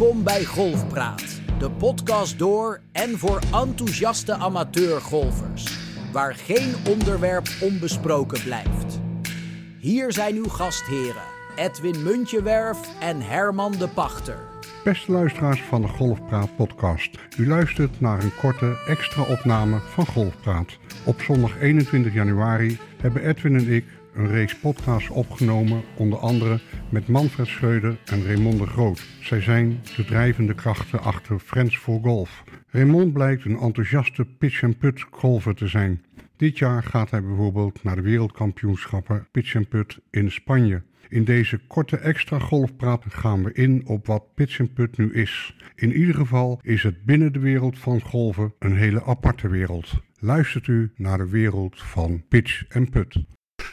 Welkom bij Golfpraat, de podcast door en voor enthousiaste amateurgolfers, waar geen onderwerp onbesproken blijft. Hier zijn uw gastheren, Edwin Muntjewerf en Herman de Pachter. Beste luisteraars van de Golfpraat podcast. U luistert naar een korte extra opname van Golfpraat. Op zondag 21 januari hebben Edwin en ik een reeks podcasts opgenomen, onder andere met Manfred Schreuder en Raymond de Groot. Zij zijn de drijvende krachten achter Friends for Golf. Raymond blijkt een enthousiaste pitch-and-putt golfer te zijn. Dit jaar gaat hij bijvoorbeeld naar de wereldkampioenschappen pitch-and-putt in Spanje. In deze korte extra golfpraat gaan we in op wat pitch-and-putt nu is. In ieder geval is het binnen de wereld van golven een hele aparte wereld. Luistert u naar de wereld van pitch en putt.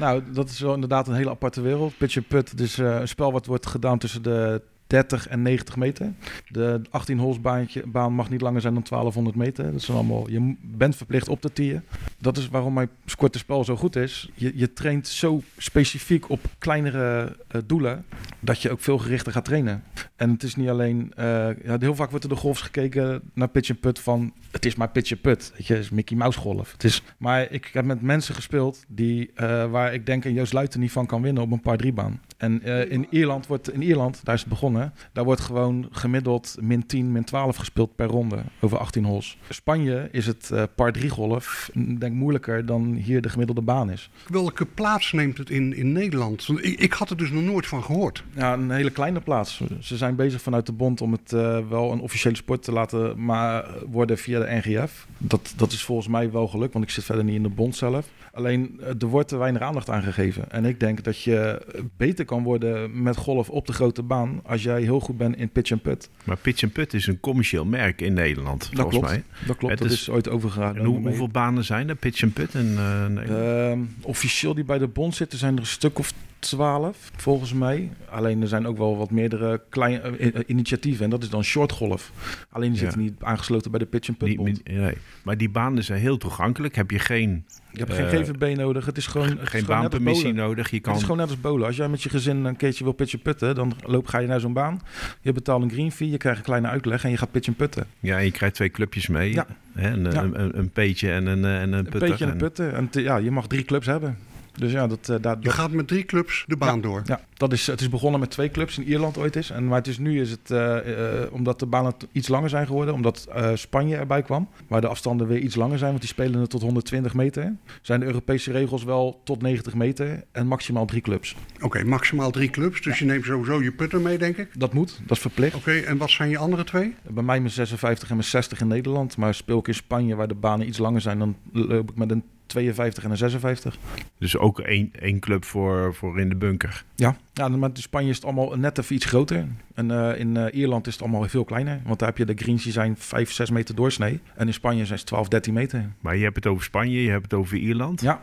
Nou, dat is wel inderdaad een hele aparte wereld. Pitch and putt, dus uh, een spel wat wordt gedaan tussen de 30 en 90 meter. De 18 holes baan mag niet langer zijn dan 1200 meter. Dat zijn allemaal, je bent verplicht op te tieren. Dat is waarom mijn spel zo goed is. Je, je traint zo specifiek op kleinere uh, doelen dat je ook veel gerichter gaat trainen. En het is niet alleen, uh, ja, heel vaak wordt er de golfs gekeken naar pitch and put van het is maar pitch and put. Het is Mickey Mouse golf. Het is, maar ik heb met mensen gespeeld die, uh, waar ik denk een Joost Luiten niet van kan winnen op een paar drie baan. En uh, in Ierland wordt, in Ierland, daar is het begonnen, daar wordt gewoon gemiddeld min 10, min 12 gespeeld per ronde over 18 holes. In Spanje is het uh, par 3 golf, denk moeilijker dan hier de gemiddelde baan is. Welke plaats neemt het in, in Nederland? Want ik, ik had er dus nog nooit van gehoord. Ja, een hele kleine plaats. Ze zijn bezig vanuit de bond om het uh, wel een officiële sport te laten maar worden via de NGF. Dat, dat is volgens mij wel gelukt, want ik zit verder niet in de bond zelf. Alleen er wordt te weinig aandacht aan gegeven. En ik denk dat je beter kan worden met golf op de grote baan als jij heel goed bent in pitch and put. Maar pitch and put is een commercieel merk in Nederland, dat volgens klopt. mij. Dat klopt, Het dat is- is, ooit overgegaan. En hoe, hoeveel banen zijn er, pitch and put in uh, Nederland? Ehm, officieel die bij de bond zitten zijn er een stuk of twaalf, volgens mij. Alleen er zijn ook wel wat meerdere kleine eh, initiatieven. En dat is dan shortgolf. Alleen die Ja. zitten niet aangesloten bij de pitch and put Niet- bond. niet- nee. Maar die banen zijn heel toegankelijk. Heb je geen, Je hebt eh, geen GVB nodig. Het is gewoon, het is geen gewoon baanpermissie nodig. Je Het kan, is gewoon net als bowlen. Als jij met je gezin een keertje wil pitchen putten, dan loop, ga je naar zo'n baan. Je betaalt een green fee, je krijgt een kleine uitleg en je gaat pitchen putten. ja, je krijgt twee clubjes mee. Ja. Hè, een, Ja. een, een, een peetje en een, eh, en een Een putter. een En- putten. En te- ja, je mag drie clubs hebben. Dus ja, dat, eh, Je gaat met drie clubs de baan door. ja, dat is, het is begonnen met twee clubs in Ierland ooit is. En, maar het is nu is het, eh, eh, omdat de banen iets langer zijn geworden, omdat Spanje erbij kwam, waar de afstanden weer iets langer zijn, want die spelen het tot 120 meter. Zijn de Europese regels wel tot 90 meter en maximaal drie clubs. Oké, maximaal drie clubs. Dus je neemt sowieso je putter mee, denk ik. Dat moet, dat is verplicht. Oké, en wat zijn je andere twee? Bij mij mijn 56 en mijn 60 in Nederland. Maar speel ik in Spanje, waar de banen iets langer zijn, dan loop ik met een 52 en een 56. Dus ook één, één club voor, voor in de bunker. Ja, ja maar in Spanje is het allemaal net even iets groter. En eh, in eh, Ierland is het allemaal veel kleiner. Want daar heb je de greens die zijn 5, 6 meter doorsnee. En in Spanje zijn ze 12, 13 meter. Maar je hebt het over Spanje, je hebt het over Ierland. Ja.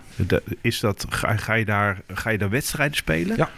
Is dat, ga, ga, je daar, ga je daar wedstrijden spelen? Ja.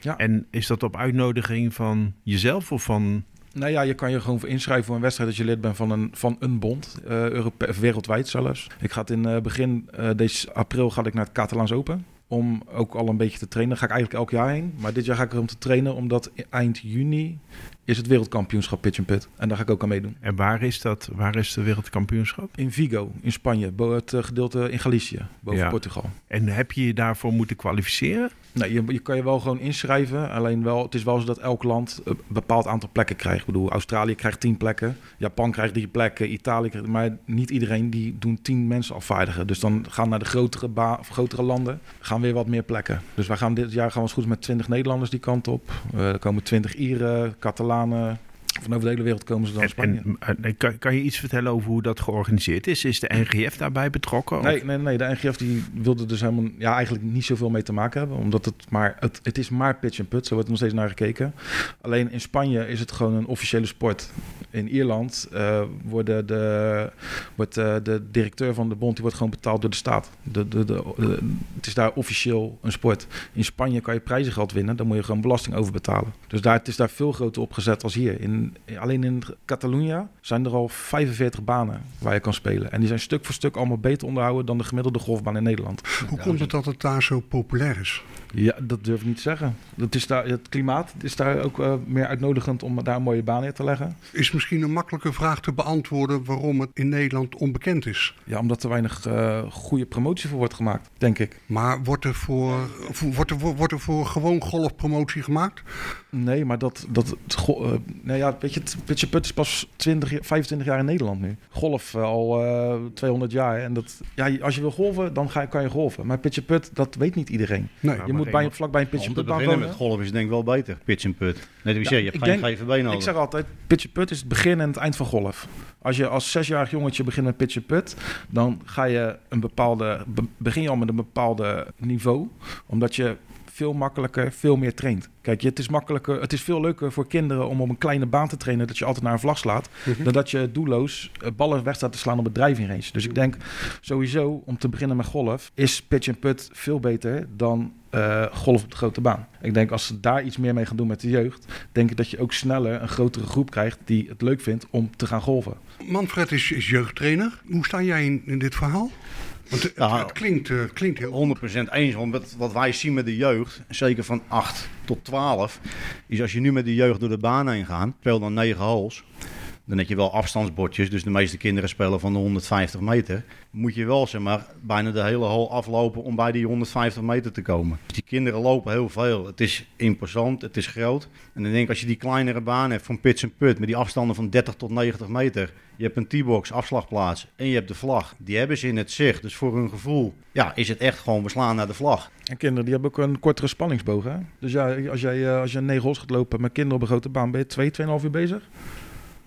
Ja. En is dat op uitnodiging van jezelf of van... Nou ja, je kan je gewoon voor inschrijven voor een wedstrijd als je lid bent van een, van een bond. Europe- of wereldwijd zelfs. Ik ga het in eh, begin deze april ga ik naar het Catalaans Open. Om ook al een beetje te trainen. Daar ga ik eigenlijk elk jaar heen. Maar dit jaar ga ik er om te trainen. Omdat eind juni is het wereldkampioenschap Pitch and Put. En daar ga ik ook aan meedoen. En waar is dat? Waar is de wereldkampioenschap? In Vigo, in Spanje. Het gedeelte in Galicië, boven Ja. Portugal. En heb je je daarvoor moeten kwalificeren? Nee, je, je kan je wel gewoon inschrijven. Alleen wel, het is wel zo dat elk land een bepaald aantal plekken krijgt. Ik bedoel, Australië krijgt tien plekken. Japan krijgt drie plekken. Italië krijgt... Maar niet iedereen die doen tien mensen afvaardigen. Dus dan gaan naar de grotere, grotere landen gaan weer wat meer plekken. Dus wij gaan dit jaar gaan we als goed met 20 Nederlanders die kant op. Eh, er komen 20 Ieren, Catalanen. Van over de hele wereld komen ze dan En, Spanje. en, en kan, kan je iets vertellen over hoe dat georganiseerd is? Is de NGF daarbij betrokken? Of- Nee, nee, nee, de NGF die wilde dus helemaal ja, eigenlijk niet zoveel mee te maken hebben. Omdat het maar, het, het is maar pitch en put, zo wordt er nog steeds naar gekeken. Alleen in Spanje is het gewoon een officiële sport. In Ierland eh, worden de, wordt eh, de directeur van de bond die wordt gewoon betaald door de staat. De, de, de, de- het is daar officieel een sport. In Spanje kan je prijzengeld winnen, daar moet je gewoon belasting over betalen. Dus daar, het is daar veel groter opgezet als hier. In alleen in Catalunya zijn er al 45 banen waar je kan spelen. En die zijn stuk voor stuk allemaal beter onderhouden dan de gemiddelde golfbaan in Nederland. Hoe komt het dat het daar zo populair is? Ja, dat durf ik niet te zeggen. Het, is daar, het klimaat is daar ook uh, meer uitnodigend om daar een mooie baan neer te leggen. Is misschien een makkelijke vraag te beantwoorden waarom het in Nederland onbekend is? Ja, omdat er weinig uh, goede promotie voor wordt gemaakt, denk ik. Maar wordt er voor, wordt er, wordt er voor gewoon golfpromotie gemaakt? Nee, maar dat... dat uh, nou ja, weet je, het Pitje Put is pas 20, 25 jaar in Nederland nu. Golf al 200 jaar. En dat, ja, als je wil golven, dan ga, kan je golven. Maar Pitje Put, dat weet niet iedereen. Nee. je moet bij, vlakbij een pitch and put baan met golf is denk ik wel beter, pitch and put. Net als je je hebt geen GVB nodig. Ik zeg altijd, pitch and put is het begin en het eind van golf. Als je als zesjarig jongetje begint met pitch and put, dan ga je een bepaalde, begin je al met een bepaalde niveau, omdat je veel makkelijker, veel meer traint. Kijk, het is makkelijker, het is veel leuker voor kinderen om op een kleine baan te trainen dat je altijd naar een vlag slaat, mhm. dan dat je doelloos eh, ballen weg staat te slaan op het driving range. Dus ik denk sowieso om te beginnen met golf is pitch and put veel beter dan uh, golf op de grote baan. Ik denk als ze daar iets meer mee gaan doen met de jeugd, denk ik dat je ook sneller een grotere groep krijgt die het leuk vindt om te gaan golven. Manfred is, is jeugdtrainer. Hoe sta jij in, in dit verhaal? Want het, ja, het klinkt, uh, klinkt heel 100% eens. Want wat, wat wij zien met de jeugd, zeker van 8 tot 12, is als je nu met de jeugd door de baan heen gaat, speel dan 9 holes. Dan heb je wel afstandsbordjes, dus de meeste kinderen spelen van de 150 meter. Moet je wel zeg maar, bijna de hele hole aflopen om bij die 150 meter te komen. Dus die kinderen lopen heel veel. Het is imposant, het is groot. En dan denk ik als je die kleinere baan hebt van pitch en put met die afstanden van 30 tot 90 meter. Je hebt een T-box, afslagplaats en je hebt de vlag. Die hebben ze in het zicht. Dus voor hun gevoel ja, is het echt gewoon, we slaan naar de vlag. En kinderen die hebben ook een kortere spanningsboog. Hè? Dus ja, als jij, eh, als je 9 holes gaat lopen met kinderen op een grote baan, ben je 2, 2,5 uur bezig?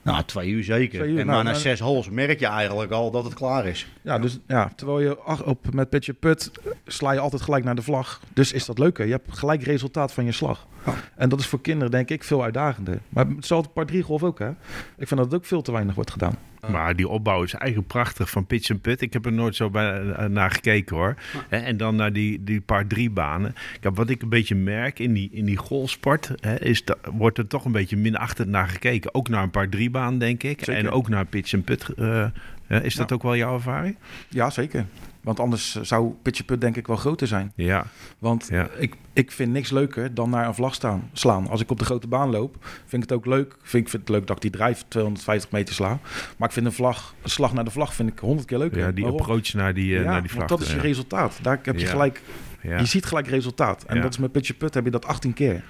Nou, twee uur zeker. Twee uur, en nou, maar na zes holes merk je eigenlijk al dat het klaar is. Ja, dus ja, terwijl je op met pitje put sla je altijd gelijk naar de vlag. Dus is dat leuker. Je hebt gelijk resultaat van je slag. En dat is voor kinderen denk ik veel uitdagender. Maar hetzelfde par 3 golf ook hè. Ik vind dat het ook veel te weinig wordt gedaan. Maar die opbouw is eigenlijk prachtig van pitch en put. Ik heb er nooit zo bij, eh, naar gekeken hoor. En dan naar die, die paar drie banen. Kijk, wat ik een beetje merk in die, in die golfsport, hè, is dat wordt er toch een beetje minachtend naar gekeken. Ook naar een paar drie baan, denk ik. En ook naar pitch en put. Uh, is dat ook wel jouw ervaring? Ja, zeker. Want anders zou Pitje Put denk ik wel groter zijn. Ja. Want Ik, ik vind niks leuker dan naar een vlag staan, slaan. Als ik op de grote baan loop, vind ik het ook leuk. Vind ik vind het leuk dat ik die drijf 250 meter sla. Maar ik vind een vlag, een slag naar de vlag vind ik honderd keer leuker. Ja, die approach naar die, uh, naar die vlag. dat is je resultaat. Daar heb je gelijk... Je ziet gelijk resultaat. En dat is met pitch put heb je dat 18 keer.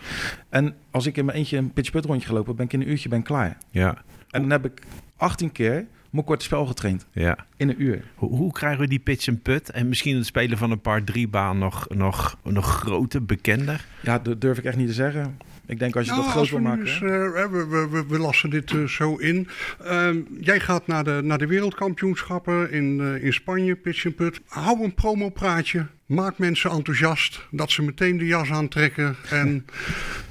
En als ik in mijn eentje een pitch put rondje gelopen ben ik in een uurtje ben klaar. Ja. En dan heb ik 18 keer mijn korte spel getraind. Ja. In een uur. Hoe, hoe, krijgen we die pitch en put en misschien het spelen van een paar drie baan nog, nog, nog groter, bekender? Ja, dat durf ik echt niet te zeggen. Ik denk als je dat nou, groot wil maken. Dus, uh, we, we, we, lassen dit uh, zo in. Uh, jij gaat naar de, naar de wereldkampioenschappen in, uh, in Spanje, pitch and put. Hou een promopraatje. Maak mensen enthousiast dat ze meteen de jas aantrekken en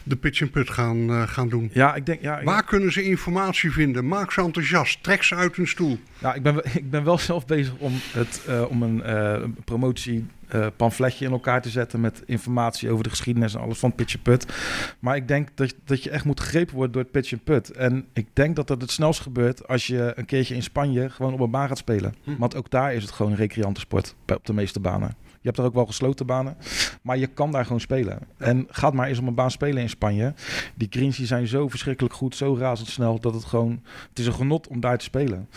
de pitch and put gaan, uh, gaan doen. Ja, ik denk, ja, Waar kunnen ze informatie vinden? Maak ze enthousiast. Trek ze uit hun stoel. Ja, ik ben, ik ben wel zelf bezig om, het, uh, om een uh, promotie uh, pamfletje in elkaar te zetten met informatie over de geschiedenis en alles van Pitch Put. Maar ik denk dat, dat je echt moet gegrepen worden door het Pitch Put. En ik denk dat dat het snelst gebeurt als je een keertje in Spanje gewoon op een baan gaat spelen. Hm. Want ook daar is het gewoon een recreantensport op de meeste banen. Je hebt er ook wel gesloten banen, maar je kan daar gewoon spelen. En gaat maar eens op een baan spelen in Spanje. Die greens die zijn zo verschrikkelijk goed, zo razendsnel, dat het gewoon... Het is een genot om daar te spelen.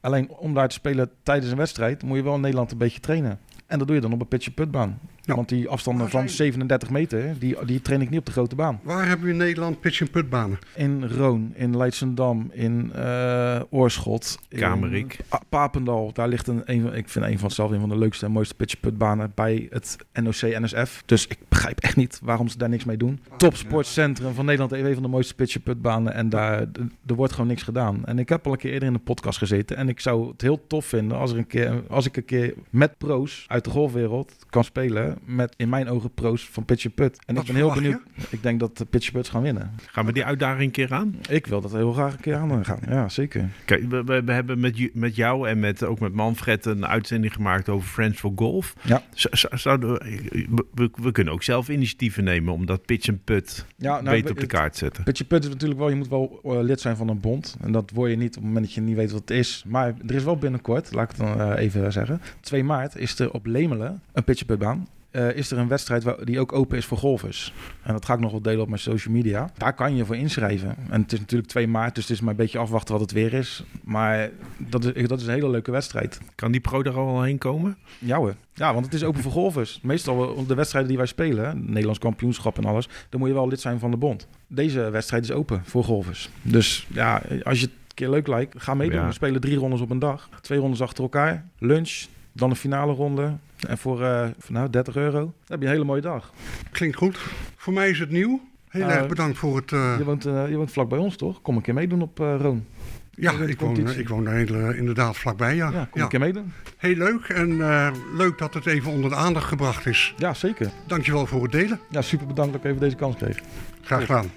Alleen om daar te spelen tijdens een wedstrijd moet je wel in Nederland een beetje trainen. En dat doe je dan op een pitje putbaan. Want die afstanden van 37 meter, die, die train ik niet op de grote baan. Waar hebben we in Nederland pitch en putbanen? In Roon, in Leidsendam, in uh, Oorschot. Kamerik. In Papendal, daar ligt een, een, ik vind een van zelf een van de leukste en mooiste pitch putbanen bij het NOC-NSF. Dus ik begrijp echt niet waarom ze daar niks mee doen. Topsportcentrum van Nederland, een van de mooiste pitch putbanen en daar er wordt gewoon niks gedaan. En ik heb al een keer eerder in de podcast gezeten en ik zou het heel tof vinden als, er een keer, als ik een keer met pro's uit de golfwereld kan spelen met in mijn ogen pro's van Pitch Put. En ik ben heel benieuwd. Ik denk dat de Pitch Puts gaan winnen. Gaan we die uitdaging een keer aan? Ik wil dat heel graag een keer aan gaan. Ja, zeker. Kijk, we, we, hebben met, met jou en met, ook met Manfred een uitzending gemaakt over Friends for Golf. Ja. Zouden we, we, we, kunnen ook zelf initiatieven nemen om dat pitch en put Ja, beter op de kaart te zetten. Pitje Put is natuurlijk wel, je moet wel eh, lid zijn van een bond. En dat word je niet op het moment dat je niet weet wat het is. Maar er is wel binnenkort, laat ik het dan eh, even zeggen. 2 maart is er op Lemelen, een Pitje Put baan. Eh, is er een wedstrijd waar, die ook open is voor golfers. En dat ga ik nog wel delen op mijn social media. Daar kan je voor inschrijven. En het is natuurlijk 2 maart, dus het is maar een beetje afwachten wat het weer is. Maar dat is, dat is een hele leuke wedstrijd. Kan die pro er al wel heen komen? Ja hoor. Ja, want het is open voor golfers. Meestal de wedstrijden die wij spelen, Nederlands kampioenschap en alles, dan moet je wel lid zijn van de bond. Deze wedstrijd is open voor golfers. Dus ja, als je het een keer leuk lijkt, ga meedoen. Ja. We spelen drie rondes op een dag. Twee rondes achter elkaar. Lunch, dan een finale ronde. En voor, eh, voor nou, 30 euro, dan heb je een hele mooie dag. Klinkt goed. Voor mij is het nieuw. Heel Nou, erg bedankt voor het... eh, Je, woont, eh, je woont vlak bij ons, toch? Kom een keer meedoen op eh Roon. ja, ik woon, ik woon daar inderdaad vlakbij, ja. Ja, kom Ja. een keer meedoen. Heel leuk en eh, leuk dat het even onder de aandacht gebracht is. Ja, zeker. Dankjewel voor het delen. Ja, super bedankt dat ik even deze kans kreeg. Graag gedaan.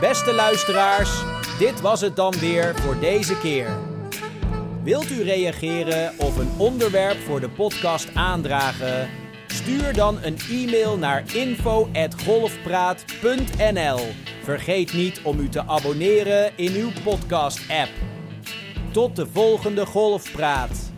Beste luisteraars, dit was het dan weer voor deze keer. Wilt u reageren of een onderwerp voor de podcast aandragen? Stuur dan een e-mail naar info@golfpraat.nl. Vergeet niet om u te abonneren in uw podcast-app. Tot de volgende Golfpraat.